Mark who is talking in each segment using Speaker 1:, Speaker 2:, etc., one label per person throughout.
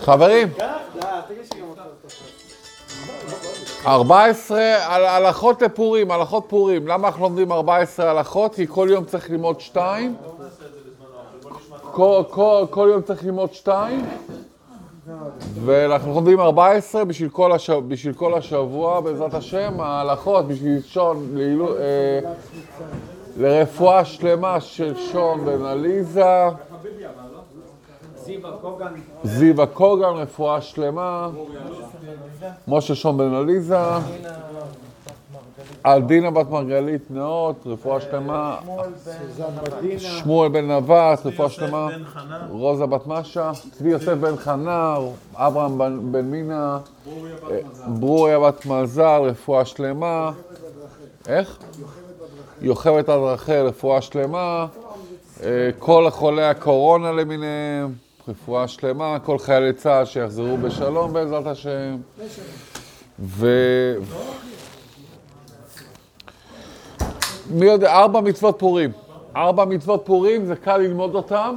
Speaker 1: חברים, 14 על הלכות לפורים, הלכות פורים. למה אנחנו לומדים 14 הלכות? כי כל יום צריך ללמוד שתיים. כל, כל, כל יום צריך ללמוד שתיים. ואנחנו לומדים 14 בשביל כל, הש... בשביל כל השבוע, בעזרת השם, ההלכות, בשביל שון, לעילו... אה, לרפואה שלמה של שון בן עליזה. זיווה קוגן, רפואה שלמה. משה שון בן עליזה. עדינה בת מרגלית נאות, רפואה שלמה. שמואל בן נווט, רפואה שלמה. רוזה בת משה. צבי יוסף בן חנה, אברהם בן- מינה. ברוריה בת מזל, רפואה שלמה. איך? יוכבת עד רחל, רפואה שלמה. אה, כל חולי הקורונה למיניהם, רפואה שלמה. כל חיילי צה"ל שיחזרו בשלום בעזרת השם. ו... מי יודע, ארבע מצוות פורים. ארבע מצוות פורים, זה קל ללמוד אותם,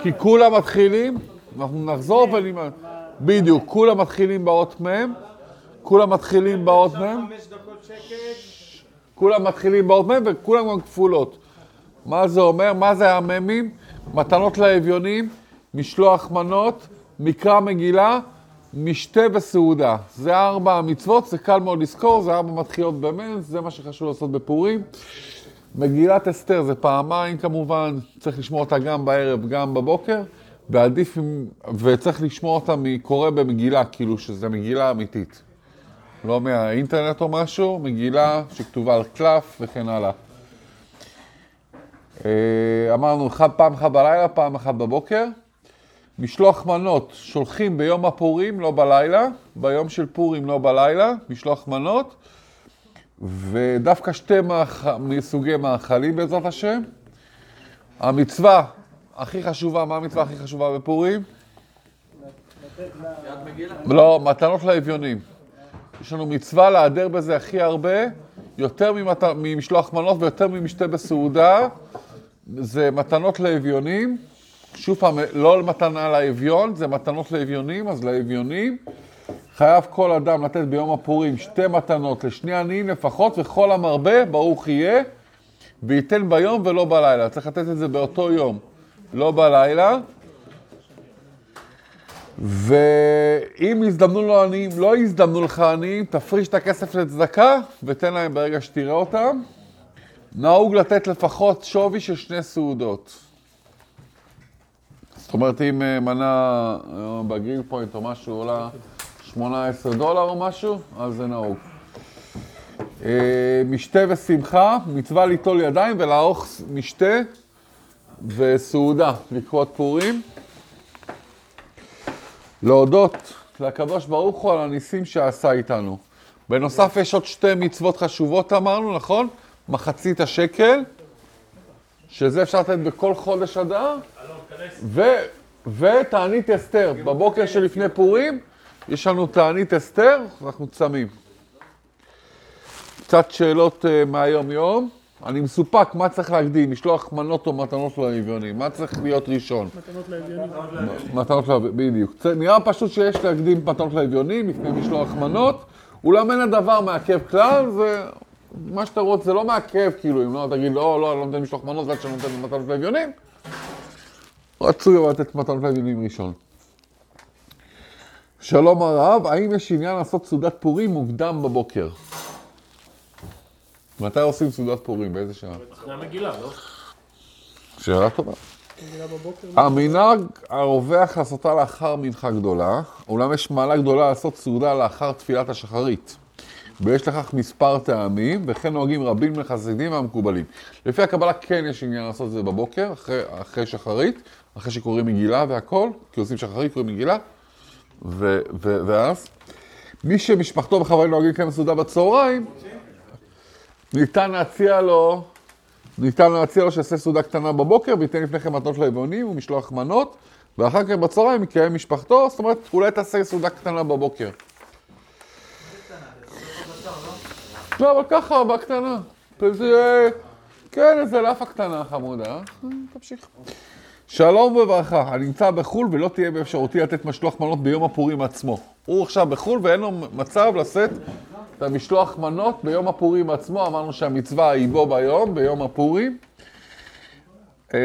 Speaker 1: כי כולם מתחילים, אנחנו נחזור ונלמד. בדיוק, כולם מתחילים באות מ', כולם מתחילים באות מ'. כולם מתחילים באות מ' וכולם גם כפולות. מה זה אומר? מה זה המ"מים? מתנות לאביונים, משלוח מנות, מקרא מגילה, משתה וסעודה. זה ארבע המצוות, זה קל מאוד לזכור, זה ארבע מתחילות במ"ם, זה מה שחשוב לעשות בפורים. מגילת אסתר זה פעמיים כמובן, צריך לשמוע אותה גם בערב, גם בבוקר, ועדיף, וצריך לשמוע אותה מקורא במגילה, כאילו שזה מגילה אמיתית. לא מהאינטרנט או משהו, מגילה שכתובה על קלף וכן הלאה. אה, אמרנו, אחד, פעם אחת בלילה, פעם אחת בבוקר. משלוח מנות שולחים ביום הפורים, לא בלילה, ביום של פורים, לא בלילה, משלוח מנות, ודווקא שתי מאכ... מסוגי מאכלים בעזרת השם. המצווה הכי חשובה, מה המצווה הכי חשובה בפורים? לא, מתנות לאביונים. יש לנו מצווה להדר בזה הכי הרבה, יותר. ממשלוח מנות ויותר ממשתה בסעודה. זה מתנות לאביונים. שוב פעם, לא מתנה לאביון, זה מתנות לאביונים, אז לאביונים. חייב כל אדם לתת ביום הפורים שתי מתנות לשני עניים לפחות, וכל המרבה, ברוך יהיה, וייתן ביום ולא בלילה. צריך לתת את זה באותו יום, לא בלילה. ואם הזדמנו לו עניים, לא הזדמנו לך עניים, תפריש את הכסף לצדקה ותן להם ברגע שתראה אותם. נהוג לתת לפחות שווי של שני סעודות. זאת אומרת, אם אה, מנה אה, בגריל פוינט או משהו עולה 18 דולר או משהו, אז זה נהוג. אה, משתה ושמחה, מצווה ליטול ידיים ולערוך משתה וסעודה לקראת פורים. להודות לקדוש ברוך הוא על הניסים שעשה איתנו. בנוסף, יש עוד שתי מצוות חשובות אמרנו, נכון? מחצית השקל, שזה אפשר לתת בכל חודש אדר, ותענית אסתר. בבוקר שלפני פורים יש לנו תענית אסתר, אנחנו צמים. קצת שאלות uh, מהיום-יום. אני מסופק מה צריך להקדים, משלוח מנות או מתנות לאביונים, מה צריך להיות ראשון?
Speaker 2: מתנות לאביונים.
Speaker 1: מתנות לאביונים, בדיוק. נראה פשוט שיש להקדים מתנות לאביונים לפני משלוח מנות, אולם אין הדבר מעכב כלל, זה מה שאתה רוצה, זה לא מעכב, כאילו, אם לא תגיד, לא, לא, אני לא נותן משלוח מנות ועד שאני נותן מתנות לאביונים, רצוי אבל לתת מתנות לאביונים ראשון. שלום הרב, האם יש עניין לעשות סעודת פורים מוקדם בבוקר? מתי עושים סעודת פורים? באיזה שעה?
Speaker 3: אחרי המגילה, לא?
Speaker 1: שאלה טובה.
Speaker 2: מגילה בבוקר.
Speaker 1: המנהג הרווח לעשותה לאחר מנחה גדולה, אולם יש מעלה גדולה לעשות סעודה לאחר תפילת השחרית. ויש לכך מספר טעמים, וכן נוהגים רבים מחסידים והמקובלים. לפי הקבלה כן יש עניין לעשות את זה בבוקר, אחרי, אחרי שחרית, אחרי שקוראים מגילה והכל, כי עושים שחרית, קוראים מגילה, ו, ו, ואז. מי שמשפחתו בכוונה נוהגים לקיים סעודה בצהריים, ניתן להציע לו ניתן להציע לו שיעשה סעודה קטנה בבוקר וייתן לפני כן מתנות ליבונים ומשלוח מנות, ואחר כך בצהריים יקיים משפחתו, זאת אומרת, אולי תעשה סעודה קטנה בבוקר. לא, אבל ככה, בקטנה. זה, כן, איזה לאפה קטנה חמודה. תמשיך. שלום וברכה, אני נמצא בחו"ל ולא תהיה באפשרותי לתת משלוח מנות ביום הפורים עצמו. הוא עכשיו בחו"ל ואין לו מצב לשאת את המשלוח מנות ביום הפורים עצמו, אמרנו שהמצווה היא בו ביום, ביום הפורים. אה,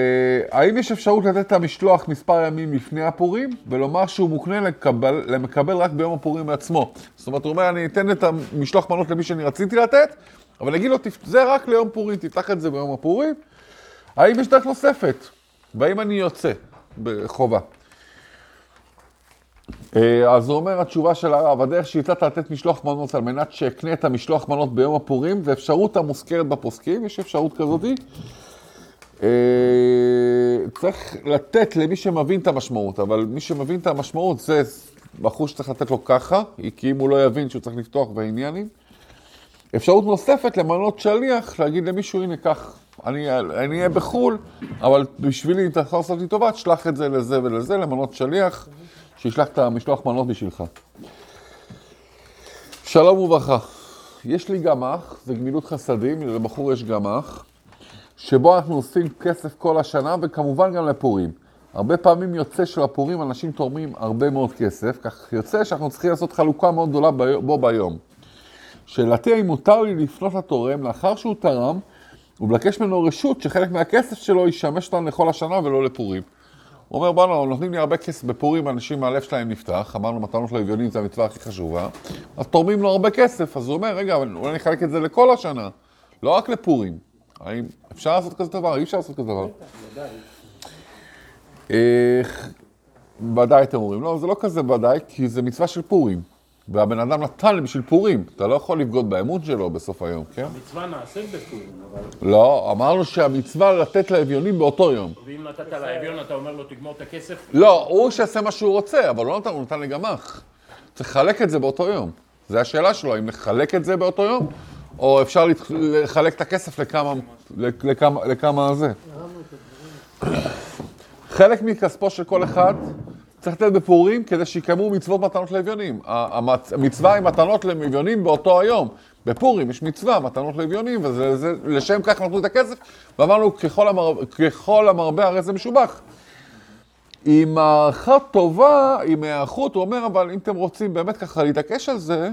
Speaker 1: האם יש אפשרות לתת את המשלוח מספר ימים לפני הפורים, ולומר שהוא מוקנה לקבל, למקבל רק ביום הפורים עצמו? זאת אומרת, הוא אומר, אני אתן את המשלוח מנות למי שאני רציתי לתת, אבל אגיד לו, "תפ- זה רק ליום פורים, תפתח את זה ביום הפורים. האם יש דרך נוספת? והאם אני יוצא בחובה? אה, אז הוא אומר, התשובה של הרב, הדרך שהצעת לתת משלוח מנות על מנת שאקנה את המשלוח מנות ביום הפורים, זה אפשרות המוזכרת בפוסקים, יש אפשרות כזאתי. צריך לתת למי שמבין את המשמעות, אבל מי שמבין את המשמעות זה בחור שצריך לתת לו ככה, כי אם הוא לא יבין שהוא צריך לפתוח בעניינים. אפשרות נוספת למנות שליח, להגיד למישהו, הנה, קח, אני אני אהיה בחו"ל, אבל בשבילי, אם אתה יכול לעשות לי טובה, תשלח את זה לזה ולזה, למנות שליח, שישלח את המשלוח מנות בשבילך. שלום וברכה. יש לי גמ"ח, זה גמילות חסדים, לבחור יש גמ"ח, שבו אנחנו עושים כסף כל השנה, וכמובן גם לפורים. הרבה פעמים יוצא שלפורים אנשים תורמים הרבה מאוד כסף, כך יוצא שאנחנו צריכים לעשות חלוקה מאוד גדולה בו ביום. שאלתי האם מותר לי לפנות לתורם לאחר שהוא תרם ולבקש ממנו רשות שחלק מהכסף שלו ישמש אותנו לכל השנה ולא לפורים. הוא אומר, בואנה, נותנים לי הרבה כסף בפורים, אנשים מהלב שלהם נפתח, אמרנו מתנות לאביונים זה המצווה הכי חשובה, אז תורמים לו הרבה כסף, אז הוא אומר, רגע, אולי נחלק את זה לכל השנה, לא רק לפורים. האם אפשר לעשות כזה דבר? אי אפשר לעשות כזה דבר. אה, ודאי אתם אומרים, לא, זה לא כזה ודאי, כי זה מצווה של פורים. והבן אדם נתן לי בשביל פורים, אתה לא יכול לבגוד באמון שלו בסוף היום, כן?
Speaker 3: מצווה נעשית בפורים, אבל...
Speaker 1: לא, אמרנו שהמצווה לתת לאביונים באותו יום.
Speaker 3: ואם נתת לאביון, אתה אומר לו, תגמור את הכסף?
Speaker 1: לא, הוא שיעשה מה שהוא רוצה, אבל לא נתן, הוא נתן לגמ"ח. צריך לחלק את זה באותו יום. זו השאלה שלו, אם לחלק את זה באותו יום, או אפשר לחלק את הכסף לכמה, לכמה, לכמה זה. חלק מכספו של כל אחד צריך לתת בפורים כדי שיקיימו מצוות מתנות לאביונים. המצווה היא מתנות לאביונים באותו היום. בפורים יש מצווה, מתנות לאביונים, ולשם כך נתנו את הכסף, ואמרנו, ככל, המר... ככל המרבה הרי זה משובח. עם הערכה טובה, עם היערכות, הוא אומר, אבל אם אתם רוצים באמת ככה להתעקש על זה,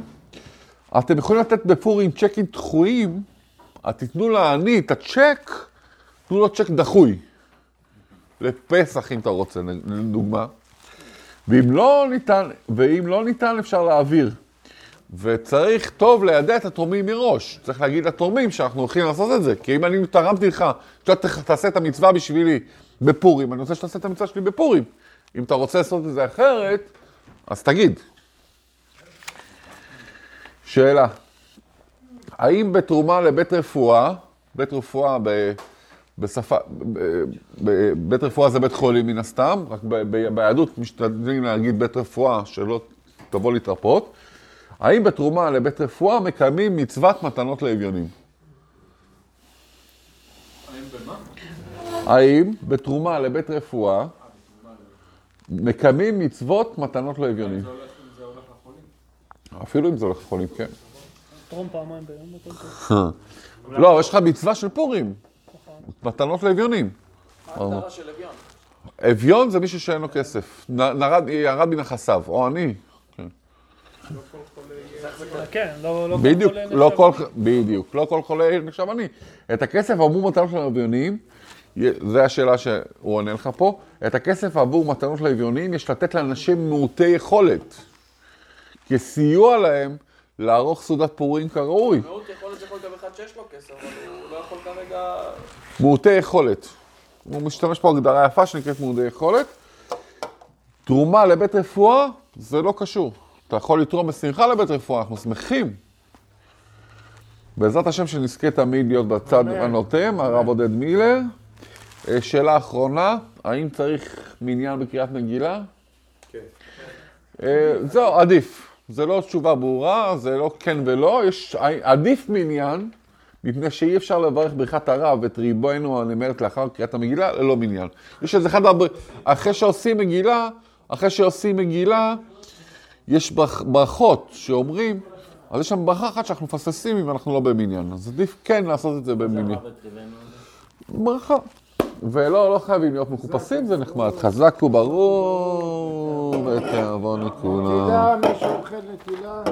Speaker 1: אתם יכולים לתת בפורים צ'קים דחויים, אז תיתנו לעני את הצ'ק, תנו לו צ'ק דחוי. לפסח, אם אתה רוצה, לדוגמה. ואם לא ניתן, ואם לא ניתן, אפשר להעביר. וצריך טוב לידע את התורמים מראש. צריך להגיד לתורמים שאנחנו הולכים לעשות את זה. כי אם אני תרמתי לך, שאתה תעשה את המצווה בשבילי בפורים, אני רוצה שתעשה את המצווה שלי בפורים. אם אתה רוצה לעשות את זה אחרת, אז תגיד. שאלה, האם בתרומה לבית רפואה, בית רפואה ב... בשפה, ב- ב- בית רפואה זה בית חולים מן הסתם, רק ב- ב- ביהדות משתדלים להגיד בית רפואה שלא תבוא להתרפות. האם בתרומה לבית רפואה מקיימים מצוות מתנות לאביונים? האם בתרומה לבית רפואה מקיימים מצוות מתנות לאביונים? אפילו אם זה הולך לחולים, כן.
Speaker 2: תרום פעמיים ביום.
Speaker 1: לא, יש לך מצווה של פורים, מתנות לאביונים.
Speaker 4: מה ההגדרה של אביון?
Speaker 1: אביון זה מישהו שאין לו כסף, ירד מנכסיו, או אני.
Speaker 2: כן, כל
Speaker 1: בדיוק,
Speaker 2: חולה
Speaker 1: לא
Speaker 2: נחשב.
Speaker 1: כל, בדיוק, לא כל חולה נחשב אני. את הכסף עבור מתנות לאביונים, זו השאלה שהוא עונה לך פה, את הכסף עבור מתנות לאביונים יש לתת לאנשים מעוטי יכולת, כסיוע להם לערוך סעודת פורים כראוי.
Speaker 4: מיעוט יכול להיות גם אחד שיש לו כסף, אבל הוא לא יכול כרגע...
Speaker 1: מעוטי יכולת. הוא משתמש פה הגדרה יפה שנקראת מעוטי יכולת. תרומה לבית רפואה, זה לא קשור. אתה יכול לתרום בשמחה לבית רפואה, אנחנו שמחים. בעזרת השם שנזכה תמיד להיות בצד הנוטם, הרב עודד מילר. אה, שאלה אחרונה, האם צריך מניין בקריאת מגילה?
Speaker 4: כן.
Speaker 1: אה, זהו, עדיף. זה לא תשובה ברורה, זה לא כן ולא, יש, עדיף מניין, מפני שאי אפשר לברך ברכת הרב את ריבנו הנאמרת לאחר קריאת המגילה, ללא מניין. יש איזה אחד, הבר- אחרי שעושים מגילה, אחרי שעושים מגילה, יש ברכ- ברכות שאומרים, אז יש שם ברכה אחת שאנחנו מפספסים אם אנחנו לא במניין. אז עדיף כן לעשות את זה במניין. ברכה. ולא, לא חייבים להיות מחופשים, זה נחמד. חזק וברור, ותיאבון לכולם.
Speaker 5: נטילה, מי שאוכל נטילה,